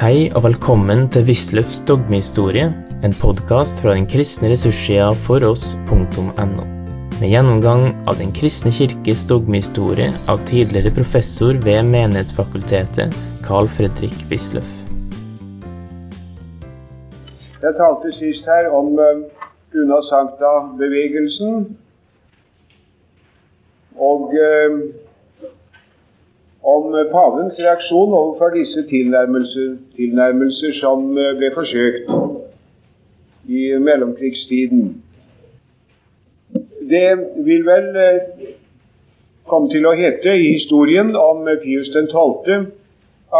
Hei og velkommen til Wisløffs dogmehistorie, en podkast fra den kristne ressurssida foross.no. Med gjennomgang av Den kristne kirkes dogmehistorie av tidligere professor ved Menighetsfakultetet, Carl Fredrik Wisløff. Jeg talte sist her om uh, Unna Sankta-bevegelsen. Og uh, om pavens reaksjon overfor disse tilnærmelser, tilnærmelser som eh, ble forsøkt i mellomkrigstiden. Det vil vel eh, komme til å hete i historien om Pius 12.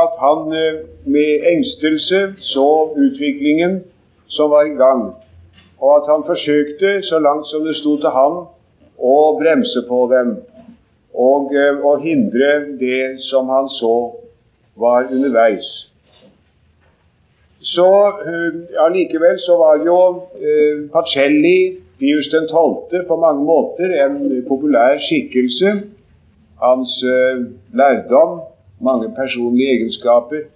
at han eh, med engstelse så utviklingen som var i gang, og at han forsøkte, så langt som det sto til han, å bremse på dem og eh, å hindre det som han så var underveis. Så Allikevel ja, så var jo eh, Pacelli, Pius 12., på mange måter en populær skikkelse. Hans eh, lærdom, mange personlige egenskaper,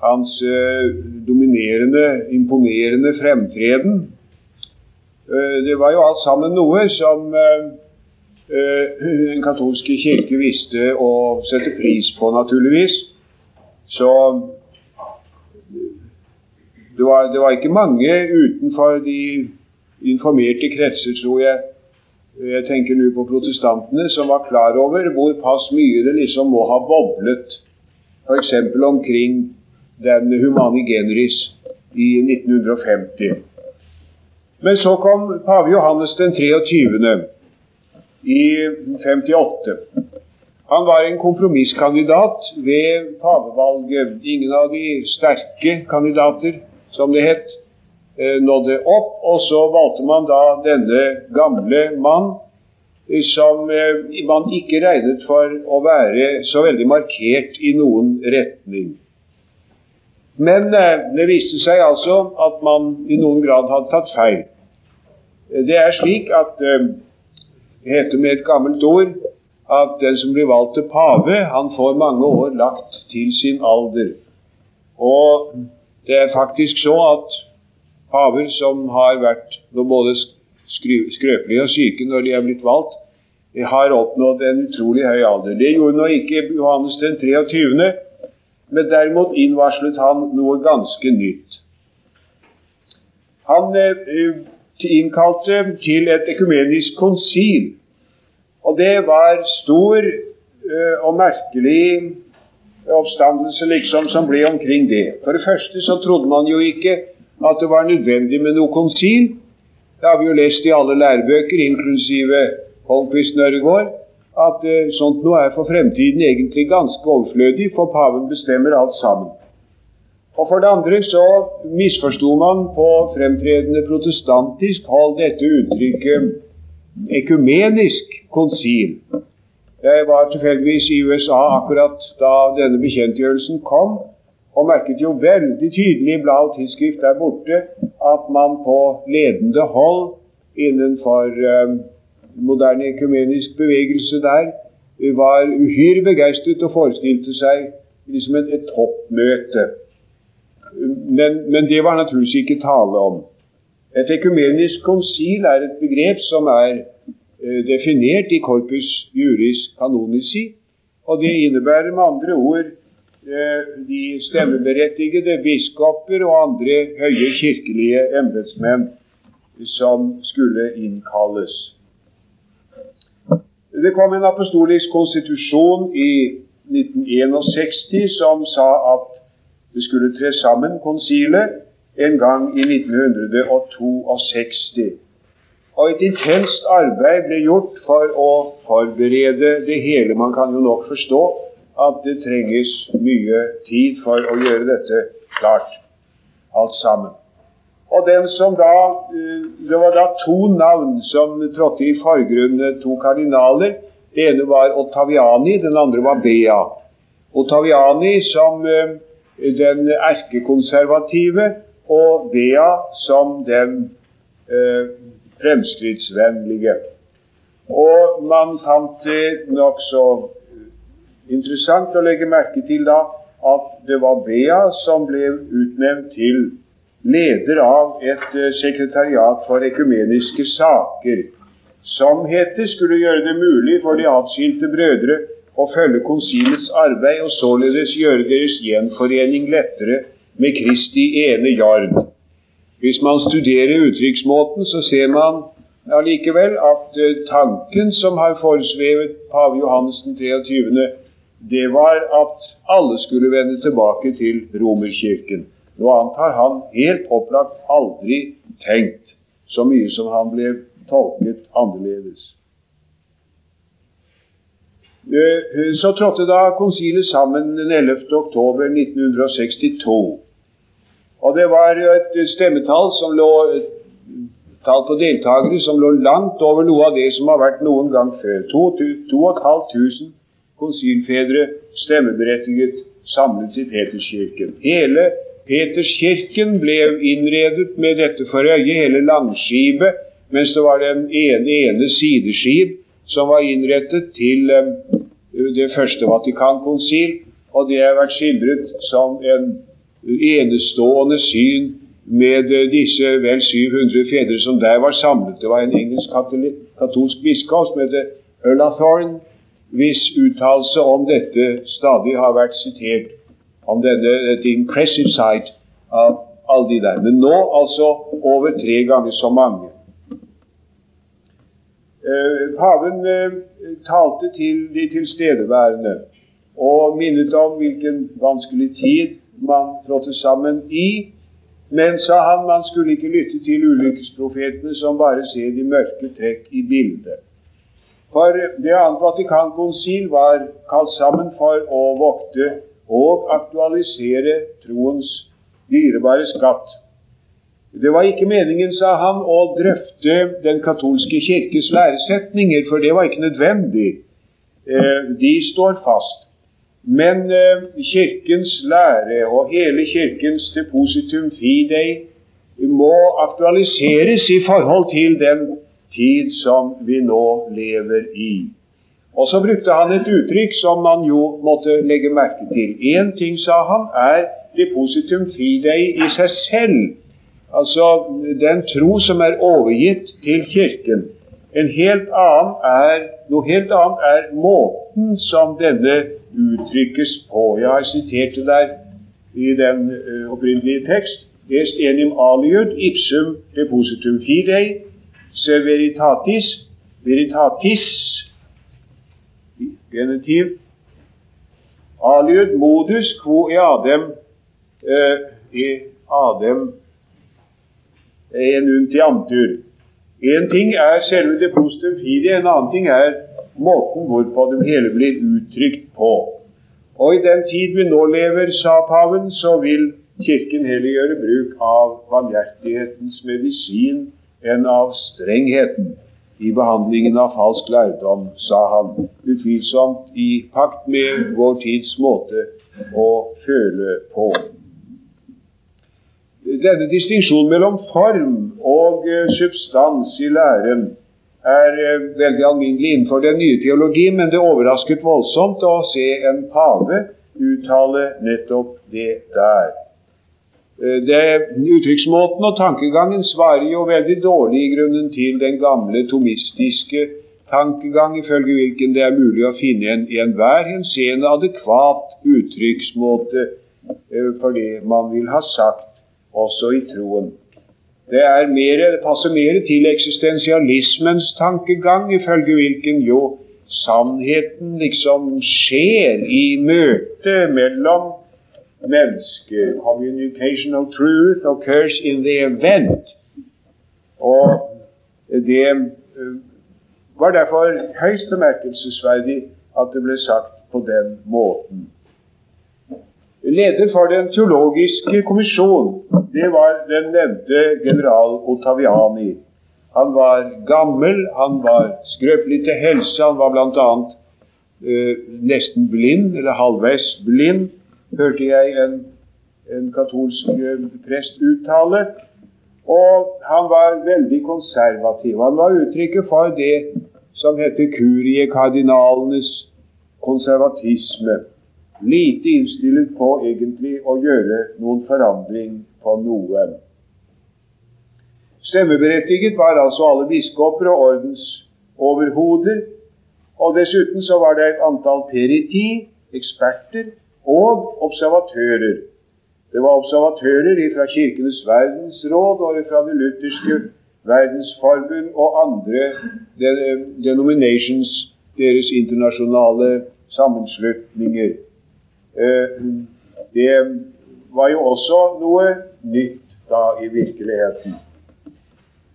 hans eh, dominerende, imponerende fremtreden. det var jo alt sammen noe som den katolske kirke visste å sette pris på, naturligvis. Så det var, det var, ikke mange utenfor de informerte kretser, tror jeg, jeg tenker nå på protestantene, som var klar over hvor pass mye det liksom må ha boblet, f.eks. omkring den humane generis i 1950. Men så kom pave Johannes den 23 i 58. Han var en kompromisskandidat ved pavevalget. Ingen av de sterke kandidater, som det het, eh, nådde opp. Og så valgte man da denne gamle mann, eh, som eh, man ikke regnet for å være så veldig markert i noen retning. Men det viste seg altså at man i noen grad hadde tatt feil. Det er slik at det heter med et gammelt ord at den som blir valgt til pave, han får mange år lagt til sin alder. Og det er faktisk så at paver som har vært både skrøpelige og syke når de er blitt valgt, har oppnådd en utrolig høy alder. Det gjorde nå ikke Johannes den 23., men derimot innvarslet han noe ganske nytt. Han eh, innkalte til et ekumenisk konsil. Og det var stor uh, og merkelig oppstandelse liksom som ble omkring det. For det første så trodde man jo ikke at det var nødvendig med noe konsil. Det har vi jo lest i alle lærebøker, inklusive Holmquist Nørregård, at uh, sånt noe er for fremtiden egentlig ganske overflødig, for paven bestemmer alt sammen. Og For det andre så misforsto man på fremtredende protestantisk hold dette uttrykket ekumenisk konsil. Jeg var tilfeldigvis i USA akkurat da denne bekjentgjørelsen kom, og merket jo veldig tydelig i blad og tidsskrift der borte at man på ledende hold innenfor eh, moderne ekumenisk bevegelse der var uhyre begeistret og forestilte seg liksom et, et toppmøte men, men, det var naturligvis ikke tale om. Et ekumenisk konsil er et begrep som er eh, definert i Corpus Juris Canonici, og det innebærer med andre ord eh, de stemmeberettigede biskoper og andre høye kirkelige embetsmenn som skulle innkalles. Det kom en apostolisk konstitusjon i 1961 som sa at det skulle tre sammen, konsilet, en gang i 1962. Og et intenst arbeid ble gjort for å forberede det hele. Man kan jo nok forstå at det trenges mye tid for å gjøre dette klart, alt sammen. Og den som da, eh, Det var da to navn som trådte i forgrunnen, to kardinaler. Det ene var Ottaviani, den andre var Bea. Ottaviani som eh, den erkekonservative og Bea som den eh, fremskrittsvennlige. Og man fant det nokså interessant å legge merke til da at det var Bea som ble utnevnt til leder av et eh, sekretariat for ekumeniske saker, som heter skulle gjøre det mulig for de atskilte brødre å følge konsilets arbeid og således gjøre deres gjenforening lettere med Kristi ene jarn. Hvis man studerer uttrykksmåten, så ser man allikevel at uh, tanken som har foresvevet pave Johannes 23., det var at alle skulle vende tilbake til romerkirken. Noe annet har han helt opplagt aldri tenkt, så mye som han ble tolket annerledes. Uh, så trådte da konsilet sammen den 11. oktober 1962. Og det var et stemmetall som lå tall på deltakere som lå langt over noe av det som har vært noen gang før. 2500 konsilfedre stemmeberettiget samlet i Peterskirken. Hele Peterskirken ble innredet med dette for øye, hele langskipet, mens det var den ene, ene sideskip som var innrettet til um, det første Vatikankonsil, og det har vært skildret som en enestående syn med eh, disse vel 700 fedre som der var samlet. Det var en engelsk katolsk biskop som heter Ullathorne, hvis uttalelse om dette stadig har vært sitert, om denne, dette impressive sight av alle de der. Men nå altså over tre ganger så mange. Eh, paven eh, talte til de tilstedeværende og minnet om hvilken vanskelig tid man trådte sammen i. Men, sa han, man skulle ikke lytte til ulykkesprofetene som bare ser de mørke trekk i bildet. For det annet Vatikankonsil var kalt sammen for å vokte og aktualisere troens dyrebare skatt. Det var ikke meningen, sa han, å drøfte den katolske kirkes læresetninger, for det var ikke nødvendig. Eh, de står fast. Men eh, Kirkens lære og hele Kirkens depositum fidei må aktualiseres i forhold til den tid som vi nå lever i. Og så brukte han et uttrykk som man jo måtte legge merke til. Én ting, sa han, er depositum fidei i seg selv. Altså den tro som er overgitt til Kirken. En helt annen er, noe helt annet er måten som denne uttrykkes på. Jeg har sitert det der i den uh, opprinnelige tekst. Est enim aliud ipsum depositum fidei se veritatis veritatis genitiv aliud modus quo eadem uh, i adem en untiantur. En ting er selve det positive fire, en annen ting er måten hvorpå det hele blir uttrykt på. Og i den tid vi nå lever, sa paven, så vil Kirken heller gjøre bruk av barmhjertighetens medisin enn av strengheten i behandlingen av falsk lærdom, sa han, utvilsomt i pakt med vår tids måte å føle på. Denne distinksjonen mellom form og eh, substans i læren er eh, veldig alminnelig innenfor den nye teologi, men det overrasket voldsomt å se en pave uttale nettopp det der. Eh, det, uttrykksmåten og tankegangen svarer jo veldig dårlig i grunnen til den gamle tomistiske tankegang, ifølge hvilken det er mulig å finne en i enhver henseende adekvat uttrykksmåte for det man vil ha sagt, også i troen. Det, mer, det passer mer til eksistensialismens tankegang, ifølge hvilken jo sannheten liksom skjer i møtet mellom mennesker. Communication of truth occurs in the event. Og det eh, var derfor høyst bemerkelsesverdig at det ble sagt på den måten. Leder for Den teologiske kommisjon det var den nevnte general Ottaviani. Han var gammel, han var skrøpelig til helse, han var bl.a. Eh, nesten blind, eller halvveis blind, hørte jeg en, en katolsk uh, prest uttale. Og han var veldig konservativ. Han var uttrykket for det som heter kuriekardinalenes konservatisme. Lite innstilt på egentlig å gjøre noen forandring på noe. Stemmeberettiget var altså alle biskoper og ordensoverhoder, og dessuten så var det et antall periti, eksperter, og observatører. Det var observatører fra Kirkenes verdensråd og fra Det lutherske verdensforbund og andre denominations, deres internasjonale sammenslutninger. Eh, det var jo også noe nytt da i virkeligheten.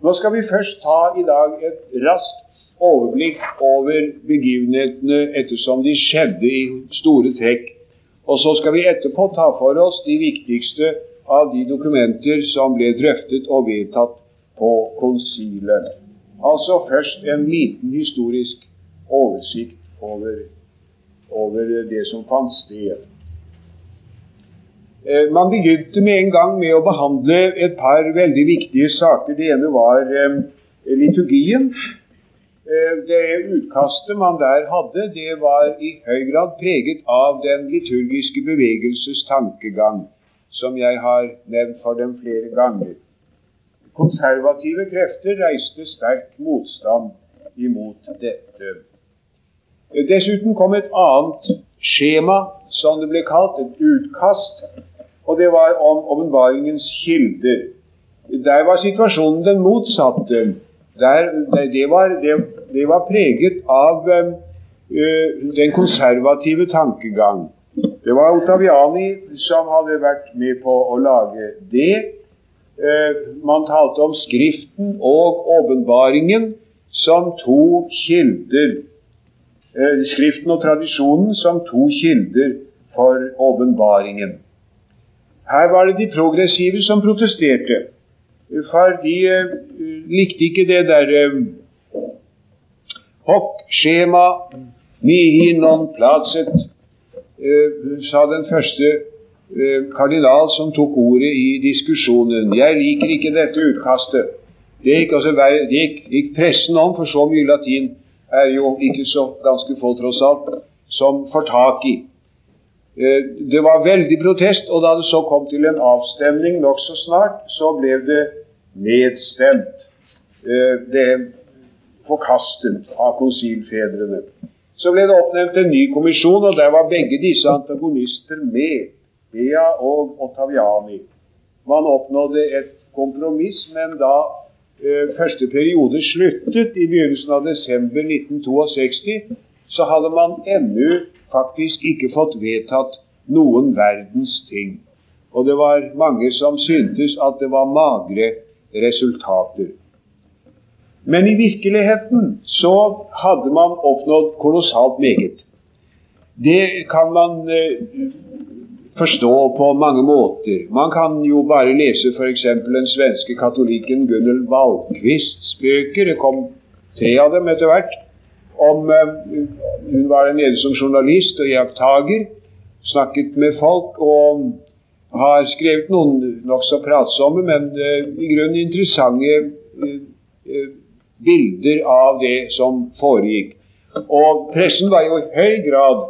Nå skal vi først ta i dag et raskt overblikk over begivenhetene ettersom de skjedde i store trekk. Og så skal vi etterpå ta for oss de viktigste av de dokumenter som ble drøftet og vedtatt på konsilet. Altså først en liten historisk oversikt over, over det som fant sted. Eh, man begynte med en gang med å behandle et par veldig viktige saker. Det ene var eh, liturgien. Eh, det utkastet man der hadde, det var i høy grad preget av den liturgiske bevegelses tankegang, som jeg har nevnt for dem flere ganger. Konservative krefter reiste sterk motstand imot dette. Dessuten kom et annet skjema, som det ble kalt, et utkast, og det var om åpenbaringens kilder. Der var situasjonen den motsatte. Der, det, var, det, det, var, preget av øh, den konservative tankegang. Det var Ottaviani som hadde vært med på å lage det. Uh, man talte om Skriften og åpenbaringen som to kilder. Uh, skriften og tradisjonen som to kilder for åpenbaringen. Her var det de progressive som protesterte. For de uh, likte ikke det der uh, Hock-skjema mihi non placet, sa den første kardinal som tok ordet i diskusjonen. Jeg liker ikke dette utkastet. Det gikk, altså, det gikk, gikk pressen om, for så mye latin er jo ikke så ganske få, tross alt, som får tak i. Eh, det var veldig protest, og da det så kom til en avstemning nokså snart, så ble det nedstemt. Eh, det forkastet av konsilfedrene. Så ble det oppnevnt en ny kommisjon, og der var begge disse antagonister med. Bea og Ottaviani. Man oppnådde et kompromiss, men da første periode sluttet i begynnelsen av desember 1962, så hadde man ennå faktisk ikke fått vedtatt noen verdens ting. Og det var mange som syntes at det var magre resultater. Men i virkeligheten så hadde man oppnådd kolossalt meget. Det kan man eh, forstå på mange måter. Man kan jo bare lese f.eks. den svenske katolikken Gunnel Valkvists bøker. Det kom tre av dem etter hvert om eh, Hun var nede som journalist og iakttager, snakket med folk og har skrevet noen nokså pratsomme, men uh, i grunnen interessante uh, bilder av det som foregikk. Og pressen var jo i høy grad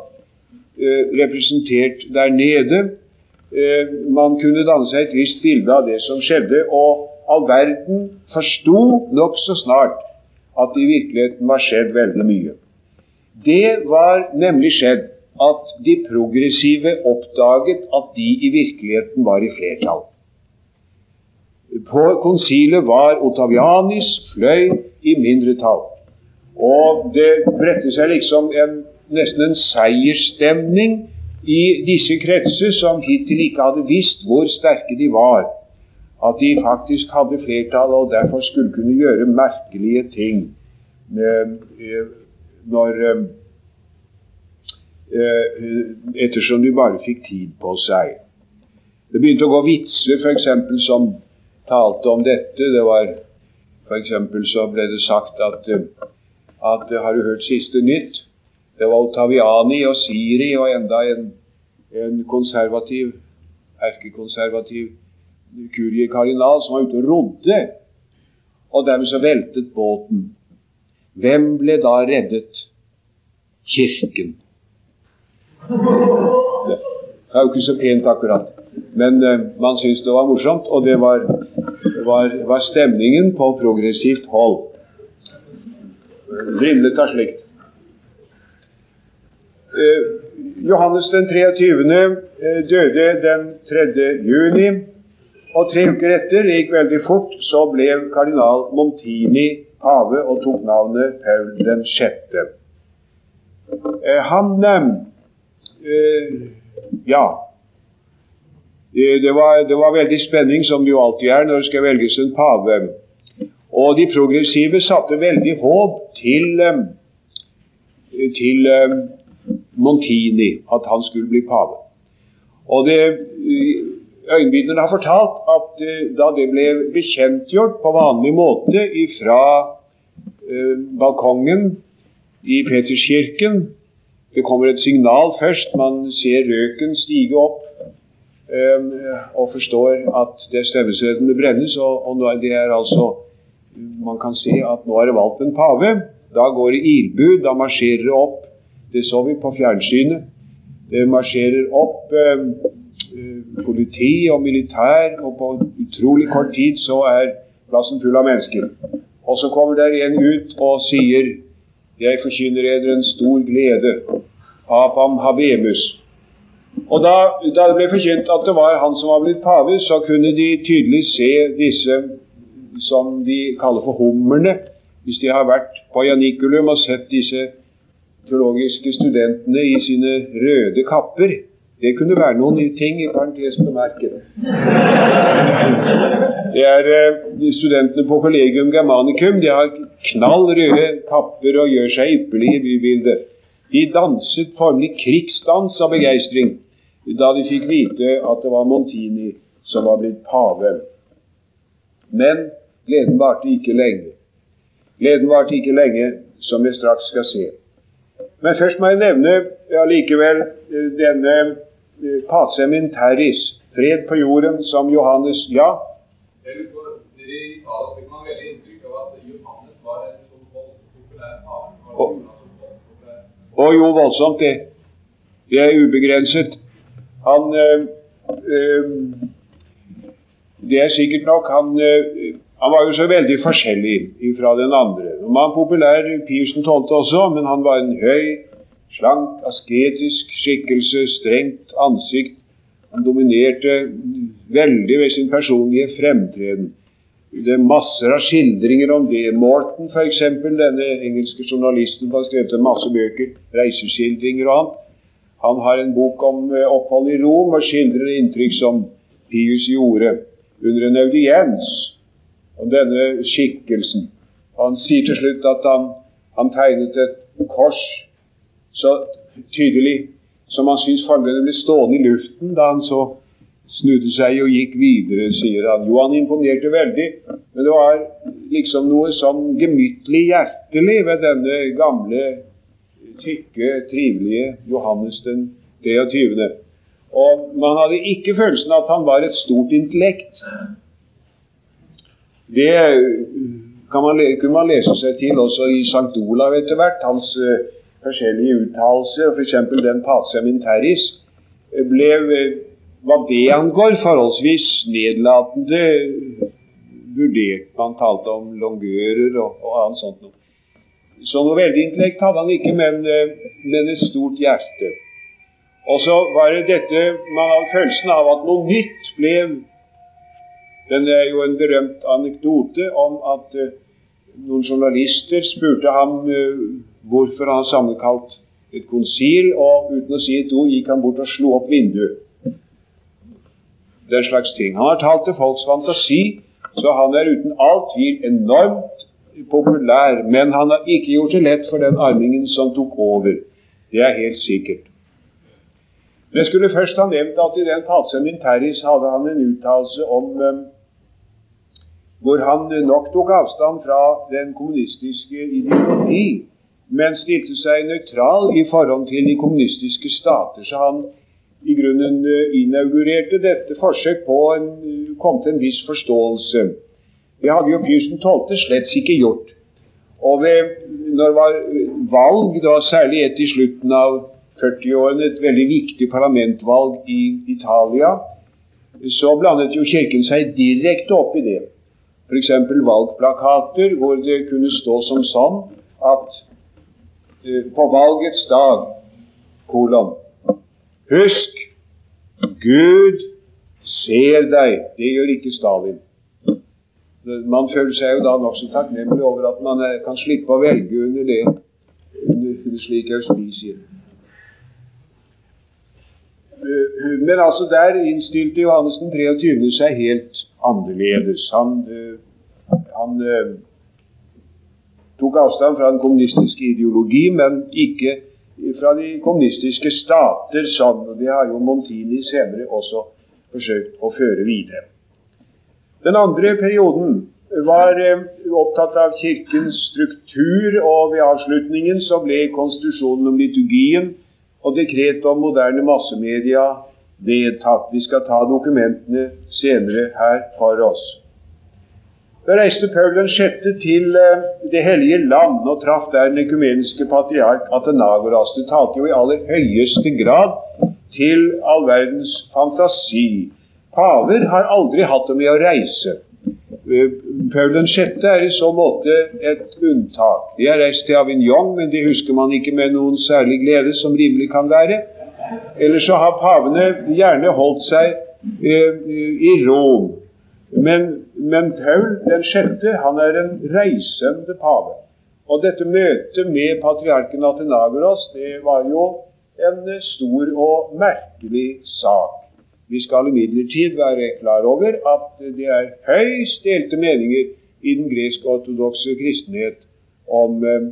representert der nede. man kunne danne seg et visst bilde av det som skjedde, og all verden forsto nokså snart at i virkeligheten var skjedd veldig mye. Det var nemlig skjedd at de progressive oppdaget at de i virkeligheten var i flertall. På konsilet var Ottavianis fløy i mindretall. Og det bredte seg liksom en, nesten en seiersstemning i disse kretser som hittil ikke hadde visst hvor sterke de var at de faktisk hadde flertall og derfor skulle kunne gjøre merkelige ting eh, når eh, ettersom de bare fikk tid på seg. Det begynte å gå vitser f.eks. som talte om dette. Det var F.eks. så ble det sagt at, at Har du hørt siste nytt? Det var Ottaviani og Siri og enda en, en konservativ, erkekonservativ kuriekardinal som var ute og rodde, og dermed så veltet båten. Hvem ble da reddet? Kirken. Det er jo ikke så pent, akkurat. Men uh, man syntes det var morsomt, og det var, var, var stemningen på progressivt hold. Vrimlet av slikt. Uh, Johannes den 23. Uh, døde den 3. juni. Og tre uker etter, det gikk veldig fort, så ble kardinal Montini pave og tok navnet Paul den 6. Han Ja, det var, det var, veldig spenning, som det jo alltid er når det skal velges en pave. Og de progressive satte veldig håp til, eh, til eh, Montini, at han skulle bli pave. Og det eh, har fortalt at da det ble bekjentgjort på vanlig måte fra balkongen i Peterskirken Det kommer et signal først. Man ser røken stige opp eh, og forstår at det stemmesedlene brennes. Og, og det er altså Man kan si at nå er det valgt en pave. Da går det ilbud. Da marsjerer det opp. Det så vi på fjernsynet. Det marsjerer opp eh, politi og militær, og på utrolig kort tid så er plassen full av mennesker. Og så kommer der en ut og sier Jeg forkynner eder en stor glede. Papam habemus. Og da, da, det ble forkynt at det var han som var blitt pave, så kunne de tydelig se disse som de kaller for hummerne. Hvis de har vært på Janikulum og sett disse teologiske studentene i sine røde kapper Det kunne være noen nye ting, i parentes bemerket. Det er de studentene på Collegium Germanicum. De har knall røde kapper og gjør seg ypperlige i bybildet. De danset formelig krigsdans av begeistring da de fikk vite at det var Montini som var blitt pave. Men gleden varte ikke lenge. Gleden varte ikke lenge, som vi straks skal se. Men først må jeg nevne allikevel ja, denne eh, Pacem in terris, fred på jorden, som Johannes Ja? Og jo, voldsomt, det. Det er ubegrenset. Han øh, øh, Det er sikkert nok han, øh, han var jo så veldig forskjellig fra den andre. Han var han populær Pearson Tolte også, men han var en høy, slank, asketisk skikkelse, strengt ansikt. Han dominerte veldig ved sin personlige fremtreden. Det er masser av skildringer om det. Morton, f.eks., denne engelske journalisten, som har skrevet masse bøker, reiseskildringer og annet. Han har en bok om eh, opphold i Rom og skildrer inntrykk som Pius gjorde under en audiens om denne skikkelsen. Han sier til slutt at han, han tegnet et kors så tydelig som han syntes fargene ble stående i luften da han så snudde seg og gikk videre, sier han. Jo, han imponerte veldig, men det var liksom noe sånn gemyttlig hjertelig ved denne gamle tykke, trivelige Johannes den 23. Og man hadde ikke følelsen av at han var et stort intellekt. Det man, kunne man lese seg til også i St. Olav etter hvert. Hans uh, forskjellige uttalelser, f.eks. den Pacem Interis, ble hva det angår, forholdsvis nedlatende vurdert. Man talte om longører og, og annet sånt noe. Så noe veldig intellekt hadde han ikke, men, eh, men et stort hjerte. Og så var det dette Man hadde følelsen av at noe nytt ble Den er jo en berømt anekdote om at uh, noen journalister spurte ham uh, hvorfor han sammenkalt et konsil, og uten å si et ord gikk han bort og slo opp vinduet. Den slags ting. Han har talt til folks fantasi, så han er uten all tvil enormt populær, men han har ikke gjort det lett for den armingen som tok over. Det er helt sikkert. Men jeg skulle først ha nevnt at i den Patsem Interis hadde han en uttalelse om um, hvor han nok tok avstand fra den kommunistiske ideologi, men stilte seg nøytral i forhold til de kommunistiske stater. Så han i grunnen uh, inaugurerte dette forsøk på å komme til en viss forståelse. Det hadde jo Pius 12. slett ikke gjort. Og ved, når det var valg, det var særlig et i slutten av 40-årene et veldig viktig parlamentvalg i Italia, så blandet jo Kirken seg direkte opp i det. F.eks. valgplakater hvor det kunne stå som sånn at uh, på valgets dag kolon Husk, Gud ser deg. Det gjør ikke Stalin. Man føler seg jo da nokså takknemlig over at man kan slippe å velge under det under slik auspisier. Eh, men altså der innstilte Johannes den 23. seg helt annerledes. Han, eh, han uh, tok avstand fra den kommunistiske ideologi, men ikke fra de kommunistiske stater og Det har jo Montini senere også forsøkt å føre videre. Den andre perioden var uh, opptatt av Kirkens struktur, og ved avslutningen så ble konstitusjonen om liturgien og dekret om moderne massemedia vedtatt. Vi skal ta dokumentene senere her for oss. Da reiste Paul den 6. til eh, Det hellige land og traff der den ekumeniske patriark Atenagoras. Det talte jo i aller høyeste grad til all verdens fantasi. Paver har aldri hatt det med å reise. Eh, Paul 6. er i så måte et unntak. De har reist til Avignon, men de husker man ikke med noen særlig glede, som rimelig kan være. Eller så har pavene gjerne holdt seg eh, i Rom. Men, men Paul den 6. han er en reisende pave. Og dette møtet med patriarken Atenagoras det var jo en stor og merkelig sak. Vi skal imidlertid være klar over at det er høyst delte meninger i den gresk-ortodokse kristenhet om, eh,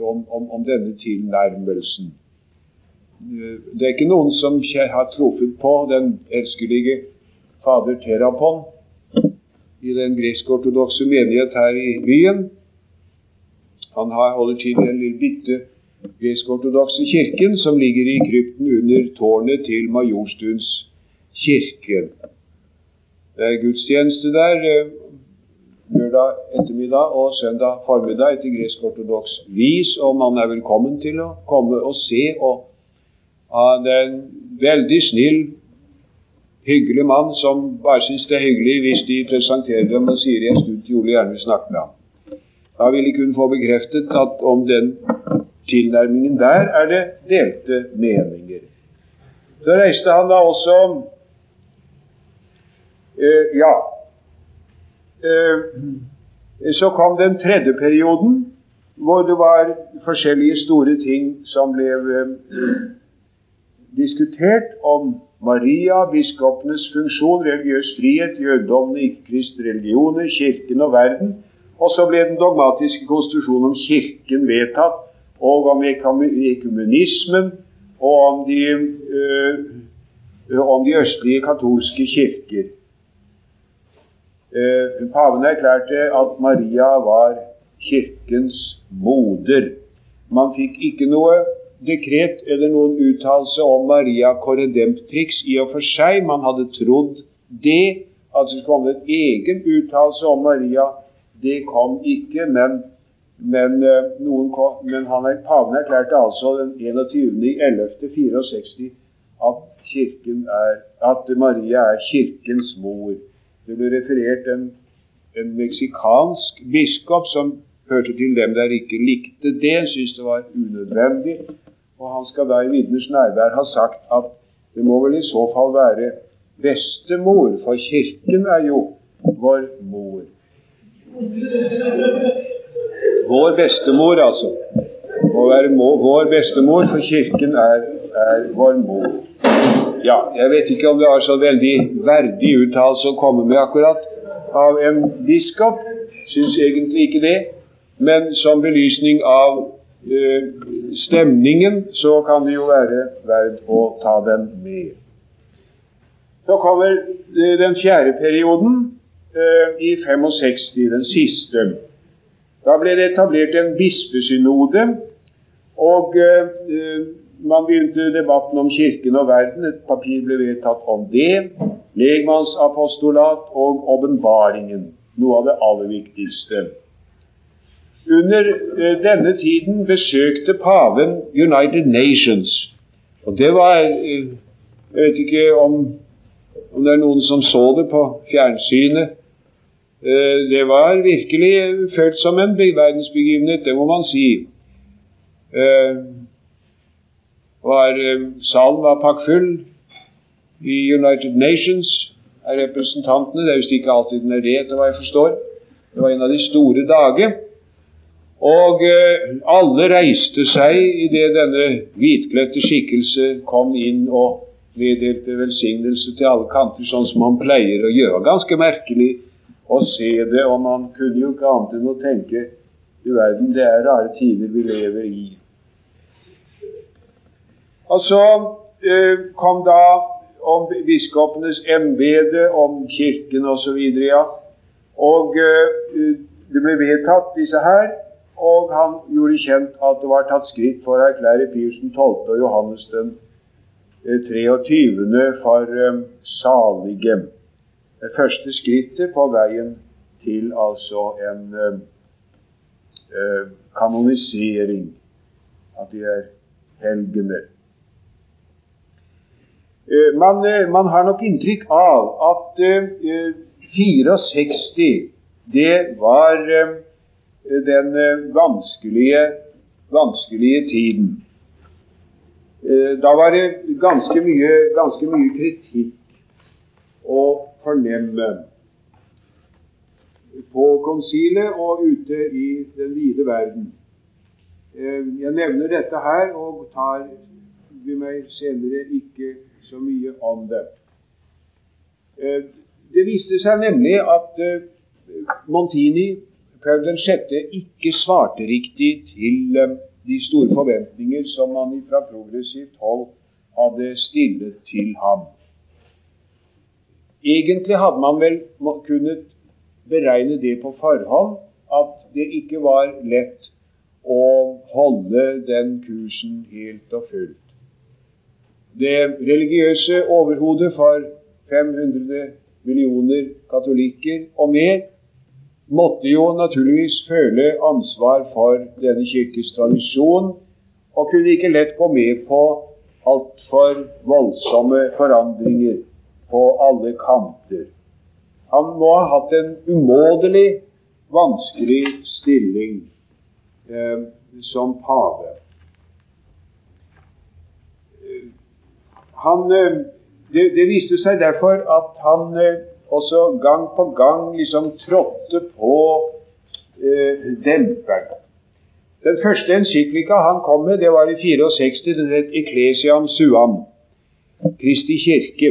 om, om, om, denne tilnærmelsen. Eh, det er ikke noen som har truffet på den elskelige fader Terapon i den gresk-ortodokse menighet her i byen. Han holder til i den lille bitte gresk-ortodokse kirken som ligger i krypten under tårnet til Majorstuens kirken. Det er gudstjeneste der eh, lørdag ettermiddag og søndag formiddag etter gresk-ortodoks vis, og man er velkommen til å komme og se. og Han er en veldig snill, hyggelig mann som bare syns det er hyggelig hvis de presenterer dem og sier jeg skulle Jole gjerne snakke med ham. Da vil de kunne få bekreftet at om den tilnærmingen der er det delte meninger. Så reiste han da også Eh, ja. Uh, så kom den tredje perioden, hvor det var forskjellige store ting som ble uh, diskutert om Maria, biskopenes funksjon, religiøs frihet, jødedommene, ikke-kristne religioner, Kirken og verden. Og så ble den dogmatiske konstitusjonen om Kirken vedtatt, og om ekumenismen, og om de, om de østlige katolske kirker. Eh, paven erklærte at Maria var Kirkens moder. Man fikk ikke noe dekret eller noen uttalelse om Maria Corredemptrix i og for seg. Man hadde trodd det, at det skulle komme en egen uttalelse om Maria. Det kom ikke, men, men, eh, kom, men han, paven erklærte altså den 21.11.64 at, at Maria er Kirkens mor. Det ble referert en, en meksikansk biskop som hørte til dem der ikke likte det, syntes det var unødvendig. Og han skal da i vitners nærvær ha sagt at det må vel i så fall være bestemor, for Kirken er jo vår mor. Vår bestemor, altså. Må være vår bestemor, for Kirken er, er vår mor. Ja, jeg vet ikke om det var så veldig verdig uttalelse å komme med akkurat av en biskop. Syns egentlig ikke det. Men som belysning av eh, stemningen så kan det jo være verdt å ta den med. Så kommer eh, den fjerde perioden eh, i 65, den siste. Da ble det etablert en bispesynode. Og eh, man begynte debatten om Kirken og verden. Et papir ble vedtatt om det. Legmannsapostolat og åpenbaringen. Noe av det aller viktigste. Under eh, denne tiden besøkte paven United Nations. Og det var Jeg vet ikke om, om det er noen som så det på fjernsynet. Det var virkelig følt som en verdensbegivenhet, det må man si. Var, salen var pakkfull i United Nations av representantene. Det er visst ikke alltid den er det, etter hva jeg forstår. Det var en av de store dager. Og eh, alle reiste seg idet denne hvitkledte skikkelse kom inn og meddelte velsignelse til alle kanter, sånn som han pleier å gjøre. Ganske merkelig å se det, og man kunne jo ikke annet enn å tenke du verden, det er rare tider vi lever i. Og så eh, kom da om biskopenes embete, om Kirken osv. Ja. Og uh, det ble vedtatt, disse her. Og han gjorde kjent at det var tatt skritt for å erklære Pius 12. og Johannes den 23. Eh, for salige. Det første skrittet på veien til altså en kanonisering. At de er helgener. Uh, man, man, har nok inntrykk av at 64 det var den eh, vanskelige, vanskelige tiden. Eh, da var det ganske mye, ganske mye kritikk å fornemme på konsilet og ute i den vide verden. Eh, jeg nevner dette her og tar vi meg senere ikke så mye om det. Det viste seg nemlig at Montini Paul 6. ikke svarte riktig til eh, de store forventninger som man fra progressivt hold hadde stillet til ham. Egentlig hadde man vel kunnet beregne det på forhånd, at det ikke var lett å holde den kursen helt og fullt. Det religiøse overhodet for 500 millioner katolikker og mer måtte jo naturligvis føle ansvar for denne kirkes tradisjon, og kunne ikke lett gå med på altfor voldsomme forandringer på alle kanter. Han må ha hatt en umådelig vanskelig stilling eh, som pave. Han, eh, det, det, viste seg derfor at han eh, også gang på gang liksom trådte på eh, demperen. Den første encyklika han kom med, det var i 64. Den het Eklesiam Suam, Kristi kirke.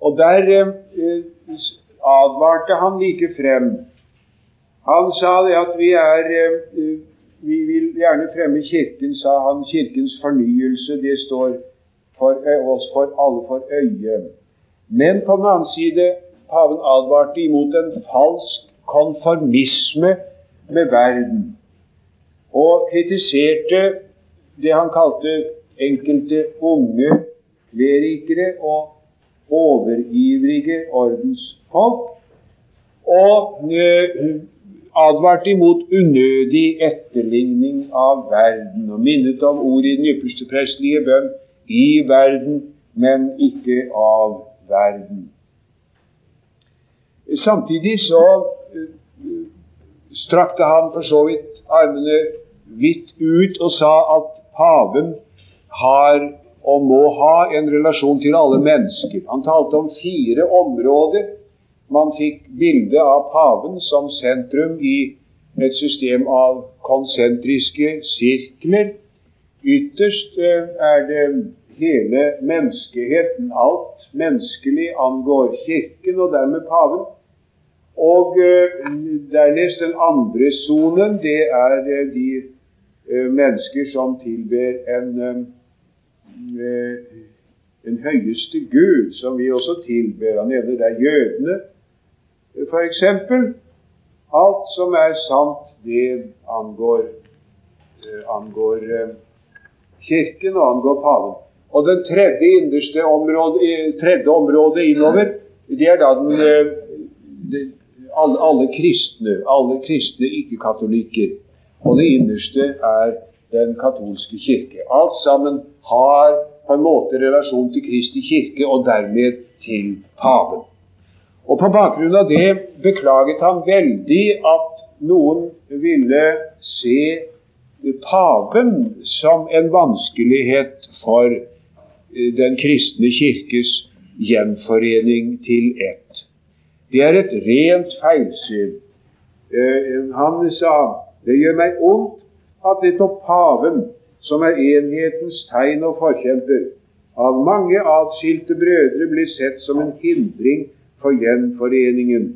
Og der eh, advarte han like frem. Han sa det at vi er eh, Vi vil gjerne fremme Kirken, sa han. Kirkens fornyelse, det står for oss for alle for øye. Men på den annen side, paven advarte imot en falsk konformisme med verden, og kritiserte det han kalte enkelte unge klerikere og overivrige ordensfolk, og advarte imot unødig etterligning av verden, og minnet om ordet i den ypperste prestelige bønn i verden, men ikke av verden. Samtidig så uh, strakte han for så vidt armene vidt ut og sa at paven har og må ha en relasjon til alle mennesker. Han talte om fire områder. Man fikk bilde av paven som sentrum i et system av konsentriske sirkler. Ytterst uh, er det hele menneskeheten. Alt menneskelig angår Kirken og dermed paven. Og uh, dernest den andre sonen, det er uh, de mennesker som tilber en, en høyeste Gud, som vi også tilber. Han nevner der jødene, f.eks. Alt som er sant, det angår, angår Kirken og angår paven. Og den tredje innerste området, tredje området innover, det er da den, eh, de, alle, alle, kristne, alle kristne ikke-katolikker. Og det innerste er den katolske kirke. Alt sammen har på en måte relasjon til Kristi kirke, og dermed til paven. Og På bakgrunn av det beklaget han veldig at noen ville se paven som en vanskelighet for eh, den kristne kirkes gjenforening til ett. Det er et rent feilsyn. Eh, han sa det gjør meg ondt at nettopp paven, som er enhetens tegn og forkjemper, av mange atskilte brødre blir sett som en hindring for gjenforeningen.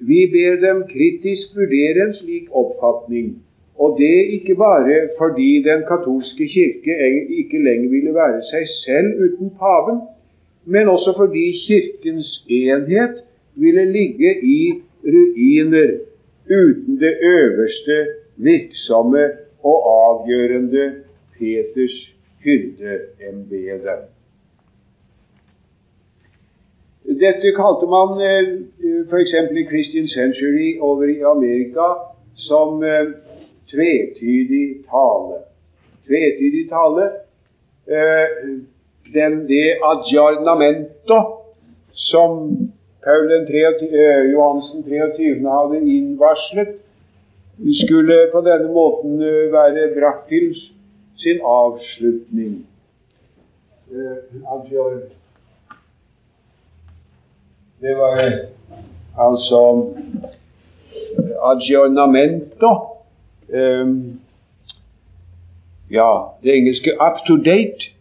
Vi ber dem kritisk vurdere en slik oppfatning, og det ikke bare fordi Den katolske kirke ikke lenger ville være seg selv uten paven, men også fordi Kirkens enhet ville ligge i ruiner uten det øverste, virksomme og avgjørende Peters hyrdeembete. Dette kalte man eh, f.eks. i Christian Century over i Amerika som eh, tvetydig tale. Tvetydig tale eh, den, det adjarnamento som Paul 23, Johansen 23. hadde innvarslet, skulle på denne måten være brakt til sin avslutning. Uh, det var altså aggiornamento. Um, ja, det engelske 'up to date'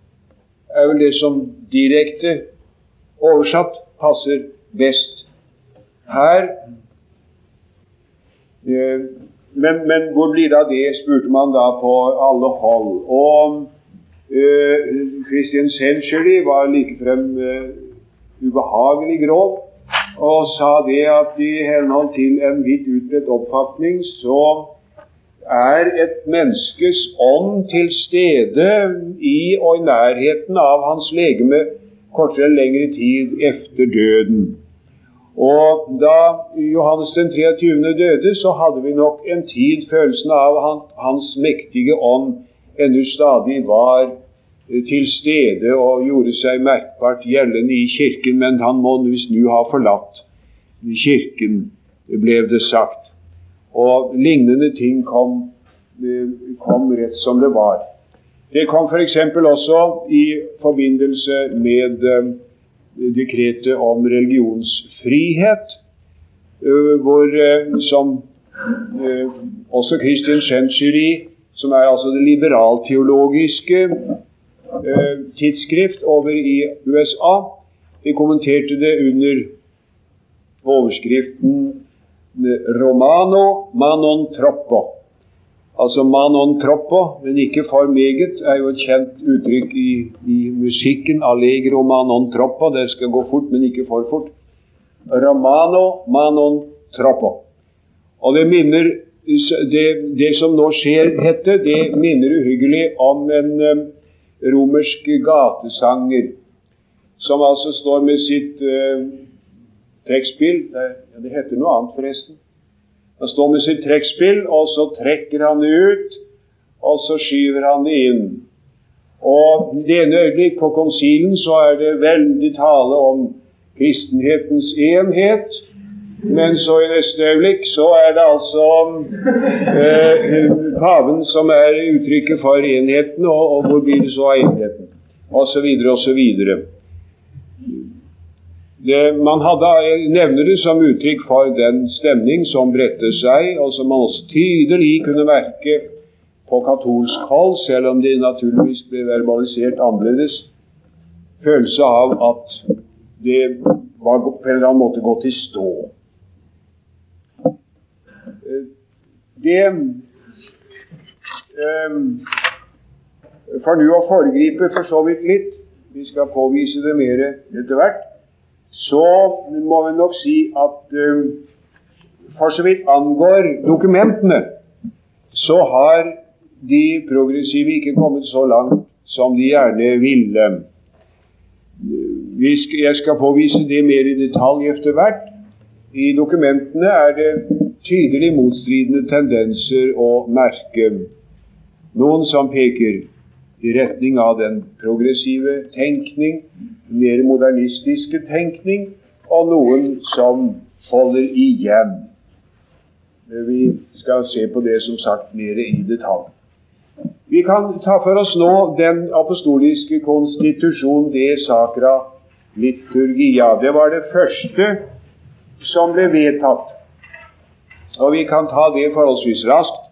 er vel det som direkte oversatt passer best her. Uh, men, men, hvor blir det av det, spurte man da på alle hold. Og uh, Christian Century var likefrem uh, ubehagelig grov og sa det at i henhold til en vidt utbredt oppfatning så er et menneskes ånd til stede i og i nærheten av hans legeme kortere eller lengre tid efter døden. Og da Johannes den 23. døde, så hadde vi nok en tid følelsen av at hans mektige ånd ennå stadig var til stede og gjorde seg merkbart gjeldende i Kirken, men han må visst nå ha forlatt Kirken, ble det sagt. Og lignende ting kom, kom rett som det var. Det kom f.eks. også i forbindelse med uh, dekretet om religionsfrihet, uh, hvor som også Christian Century, som er altså det liberalteologiske Eh, tidsskrift over i USA. Vi kommenterte det under overskriften 'Romano manon troppo'. Altså 'manon troppo', men ikke for meget, er jo et kjent uttrykk i, i musikken. 'Allegro manon troppo'. Det skal gå fort, men ikke for fort. Romano manon troppo. Og det minner det, det som nå skjer, dette, det minner uhyggelig om en romerske gatesanger, som altså står med sitt uh, trekkspill det, ja, det heter noe annet, forresten. Han står med sitt trekkspill, og så trekker han det ut, og så skyver han det inn. Og det ene øyeblikk på konsilen så er det veldig tale om kristenhetens enhet. Men så i neste øyeblikk så er det altså eh, paven som er uttrykket for enheten, og, og hvor blir det så av enheten? Og så videre og så videre. Det, man hadde, jeg nevner det som uttrykk for den stemning som bredte seg, og som man også tydelig kunne merke på katolsk hold, selv om det naturligvis ble verbalisert annerledes. Følelse av at det var på en eller annen måte gått i stå. Det um, For nå å foregripe for så vidt litt, vi skal påvise det mer etter hvert, så må vi nok si at um, for så vidt angår dokumentene, så har de progressive ikke kommet så langt som de gjerne ville. Jeg skal påvise det mer i detalj etter hvert. I dokumentene er det tydelig motstridende tendenser å merke. Noen som peker i retning av den progressive tenkning, mer modernistiske tenkning, og noen som holder igjen. Vi skal se på det som sagt mer i detalj. Vi kan ta for oss nå den apostoliske konstitusjon det sakra liturgia. Det var det første som ble vedtatt. Og vi kan ta det forholdsvis raskt,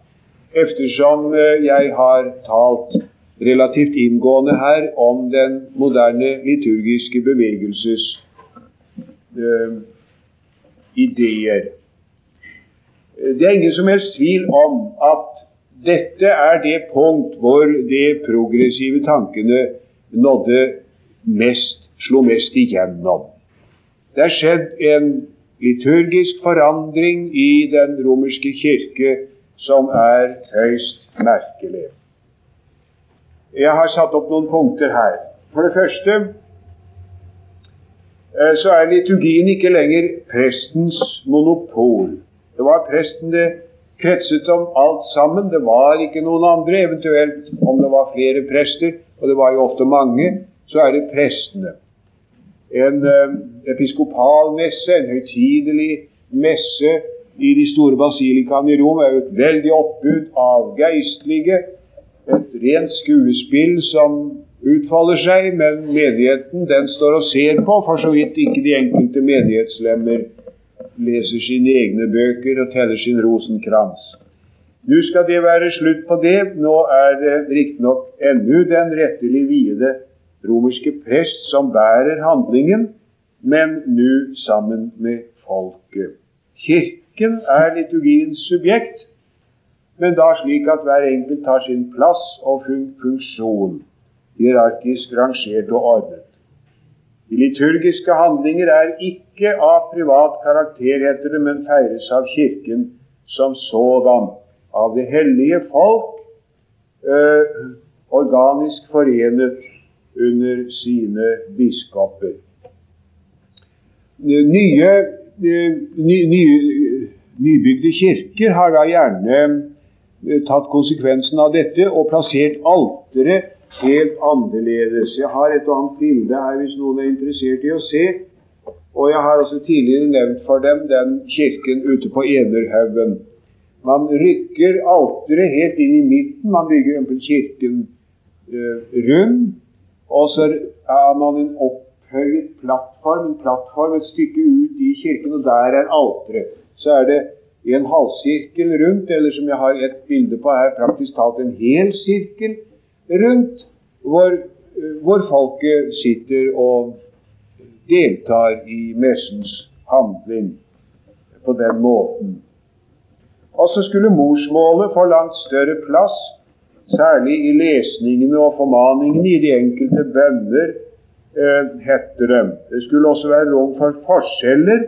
eftersom eh, jeg har talt relativt inngående her om den moderne liturgiske bevegelses uh, ideer. Det er ingen som helst tvil om at dette er det punkt hvor de progressive tankene nådde mest, slo mest igjennom. Det er skjedd en liturgisk forandring i den romerske kirke som er høyst merkelig. Jeg har satt opp noen punkter her. For det første eh, så er liturgien ikke lenger prestens monopol. Det var presten det kretset om alt sammen. Det var ikke noen andre. Eventuelt om det var flere prester, og det var jo ofte mange, så er det prestene en eh, episkopal messe, en høytidelig messe i de store basilikaene i Rom, er jo et veldig oppbud av geistlige. Et rent skuespill som utfolder seg, men menigheten den står og ser på, for så vidt ikke de enkelte menighetslemmer leser sine egne bøker og teller sin rosenkrans. Nå skal det være slutt på det. Nå er det riktignok ennå den rettelig viede romerske prest som bærer handlingen, men nå sammen med folket. Kirken er liturgiens subjekt, men da slik at hver enkelt tar sin plass og funksjon, hierarkisk rangert og ordnet. De liturgiske handlinger er ikke av privat karakter, heter det, men feires av Kirken som sådan, av det hellige folk, øh, organisk forenet under sine biskoper. Nye, ny, ny, nybygde kirker har da gjerne eh, tatt konsekvensen av dette og plassert alteret helt annerledes. Jeg har et og annet bilde her hvis noen er interessert i å se. Og jeg har også tidligere nevnt for dem den kirken ute på Enerhaugen. Man rykker alteret helt inn i midten. Man bygger kirken rundt rund. Og så er man en opphøyet plattform, en plattform et stykke ut i kirken, og der er alteret. Så er det en halvsirkel rundt, eller som jeg har et bilde på her, praktisk talt en hel sirkel rundt, hvor, hvor folket sitter og deltar i messens handling på den måten. Og så skulle morsmålet få langt større plass Særlig i lesningene og formaningene i de enkelte bønner eh, heter det. Det skulle også være rom for forskjeller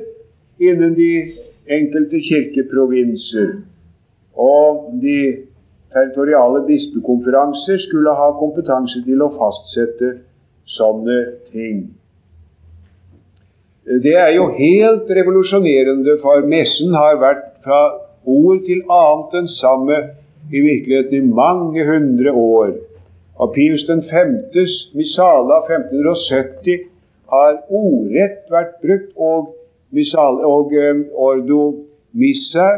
innen de enkelte kirkeprovinser. Og de territoriale bispekonferanser skulle ha kompetanse til å fastsette sånne ting. Det er jo helt revolusjonerende, for messen har vært fra ord til annet den samme i virkeligheten i mange hundre år. Og Pius den femtes missale av 1570 har ordrett vært brukt, og, missale, og um, ordo missa,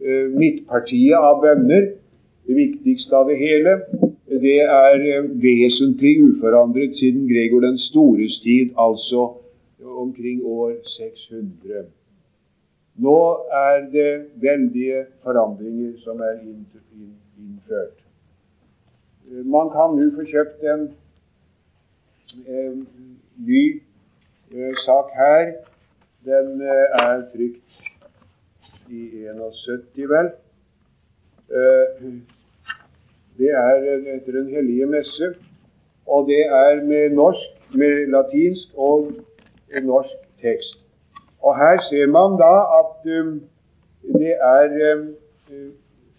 uh, midtpartiet av bønner, det viktigste av det hele, det er uh, vesentlig uforandret siden Gregor den stores tid, altså omkring år 600. Nå er det veldige forandringer som er innført. Man kan nå få kjøpt en, en ny eh, sak her. Den eh, er trykt i 71, vel. Eh, det er etter Den hellige messe, og det er med norsk, med latinsk og norsk tekst. Og her ser man da at um, det er um,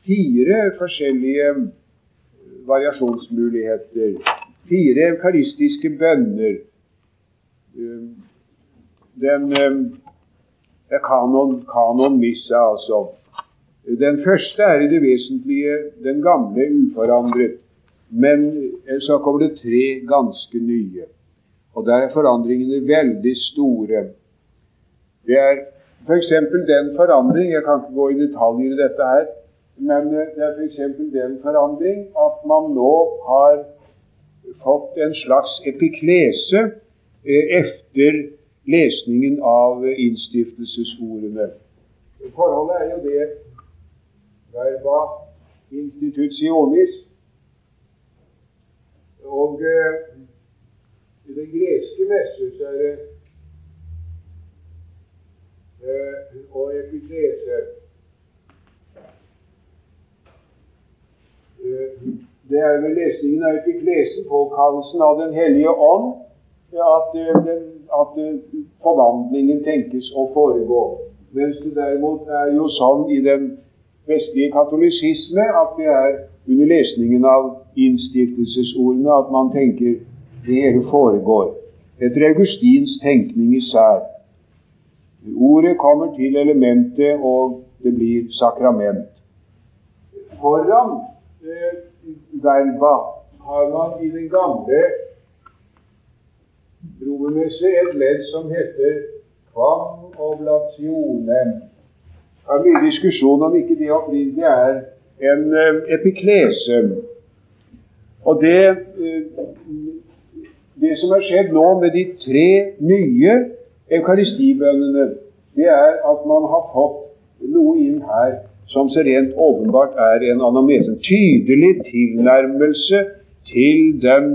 fire forskjellige variasjonsmuligheter. Fire eukaristiske bønner. Um, den um, er kanon, kanon missa, altså. Den første er i det vesentlige den gamle uforandret. Men så kommer det tre ganske nye. Og der er forandringene veldig store. Det er f.eks. den forandring Jeg kan ikke gå i detaljer i dette her. Men det er f.eks. den forandring at man nå har fått en slags epiklese efter lesningen av innstiftelsesordene. Forholdet er jo det verba institutionis. Og eh, i den greske messe så er det eh, og epiklese eh, Det er ved lesningen av epiklesen, påkallelsen av Den hellige ånd, at, eh, den, at forvandlingen tenkes å foregå. Mens det derimot er jo sånn i den vestlige katolisisme at det er under lesningen av innstiftelsesordene at man tenker det hele foregår. Etter Augustins tenkning især. Ordet kommer til elementet, og det blir sakrament. Foran eh, verba har man i den gamle romermesse et ledd som heter quam oblationem er mye diskusjon om ikke det opprinnelig er en uh, epiklese. Og det, uh, det som har skjedd nå med de tre nye eukaristibønnene, det er at man har fått noe inn her som så rent åpenbart er en anamnese. En tydelig tilnærmelse til den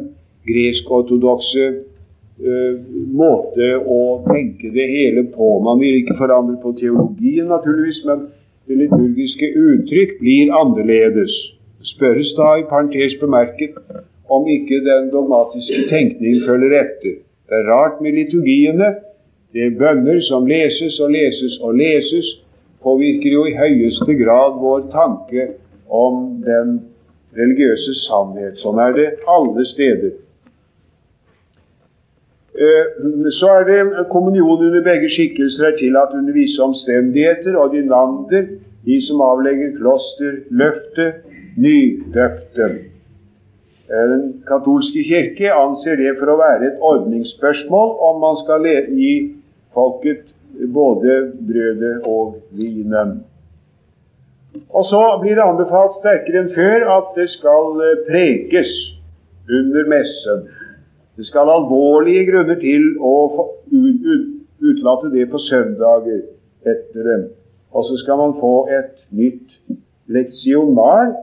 gresk-ortodokse uh, måte å tenke det hele på. Man vil ikke forandre på teologien, naturligvis, men det liturgiske uttrykk blir annerledes. Spørres da i parentes bemerket om ikke den dogmatiske tenkning følger etter. Det er rart med liturgiene. Det er bønner som leses og leses og leses, påvirker jo i høyeste grad vår tanke om den religiøse sannhet. Sånn er det alle steder. Eh, så er det kommunion under begge skikkelser er tillatt under visse omstendigheter, og de lander, de som avlegger klosterløftet, nydøpte. Eh, den katolske kirke anser det for å være et ordningsspørsmål om man skal gi folket både brødet og vinen. Og så blir det anbefalt sterkere enn før at det skal eh, prekes under messen. Det skal alvorlige grunner til å utlate det på søndager etter dem. Og så skal man få et nytt leksionar,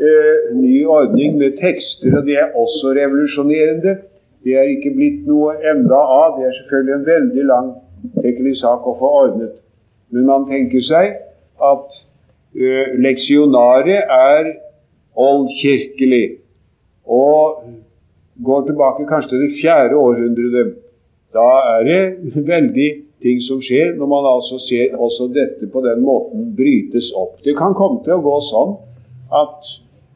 eh, ny ordning med tekster, og det er også revolusjonerende. Det er ikke blitt noe enda av. Det er selvfølgelig en veldig lang teknisk sak å få ordnet. Men man tenker seg at eh, leksjonaret er oldkirkelig. Og går tilbake kanskje til det fjerde århundret, da er det veldig ting som skjer når man altså ser også dette på den måten brytes opp. Det kan komme til å gå sånn at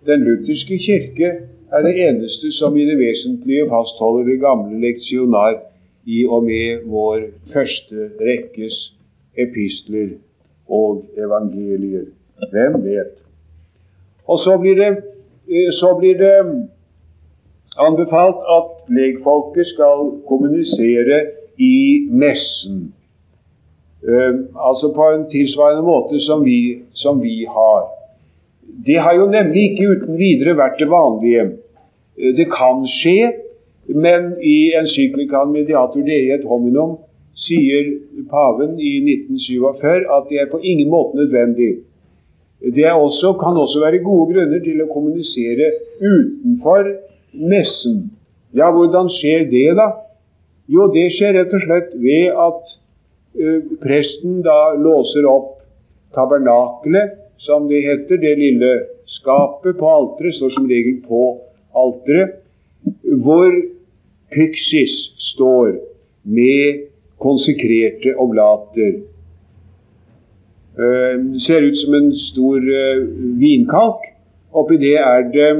den lutherske kirke er det eneste som i det vesentlige fastholder det gamle leksjonar i og med vår første rekkes epistler og evangelier. Hvem vet? Og så blir det, eh, så blir det anbefalt at legfolket skal kommunisere i messen. Uh, altså på en tilsvarende måte som vi, som vi, har. Det har jo nemlig ikke uten videre vært det vanlige. Uh, det kan skje, men i encyklikaen Mediator Dei et hominum sier paven i 1947 at det er på ingen måte nødvendig. Det også, kan også være gode grunner til å kommunisere utenfor messen. Ja, hvordan skjer det, da? Jo, det skjer rett og slett ved at ø, presten da låser opp tabernakelet, som det heter, det lille skapet på alteret, står som regel på alteret, hvor pyksis står med konsekrerte oblater. Uh, ser ut som en stor uh, vinkalk. Oppi det er det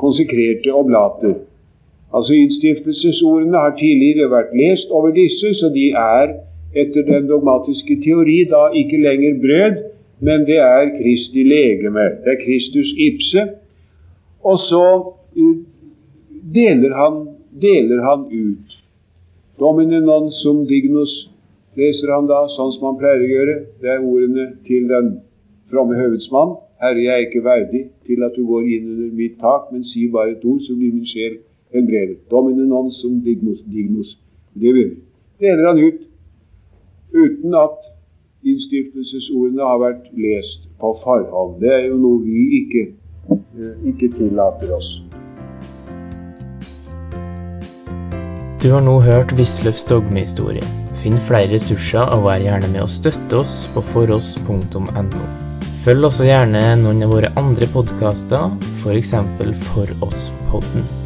konsekrerte oblater. Altså Innstiftelsesordene har tidligere vært lest over disse, så de er etter den dogmatiske teori da ikke lenger brød, men det er Kristi legeme. Det er Kristus ipse. Og så uh, deler, han, deler han ut. Domine non sum dignus leser han da, sånn som han pleier å gjøre. Det er ordene til den fromme høvedsmann. Herre, jeg er ikke verdig til at du går inn under mitt tak, men si bare et ord, så blir min sjel helbredet. Domine non sum dignus. dignus. Det deler han ut uten at innstiftelsesordene har vært lest på forhånd. Det er jo noe vi ikke, eh, ikke tillater oss. Du har nå hørt Wisløffs dogmehistorie. Finn flere ressurser og vær gjerne med å støtte oss på foross.no. Følg også gjerne noen av våre andre podkaster, f.eks. For oss-podden.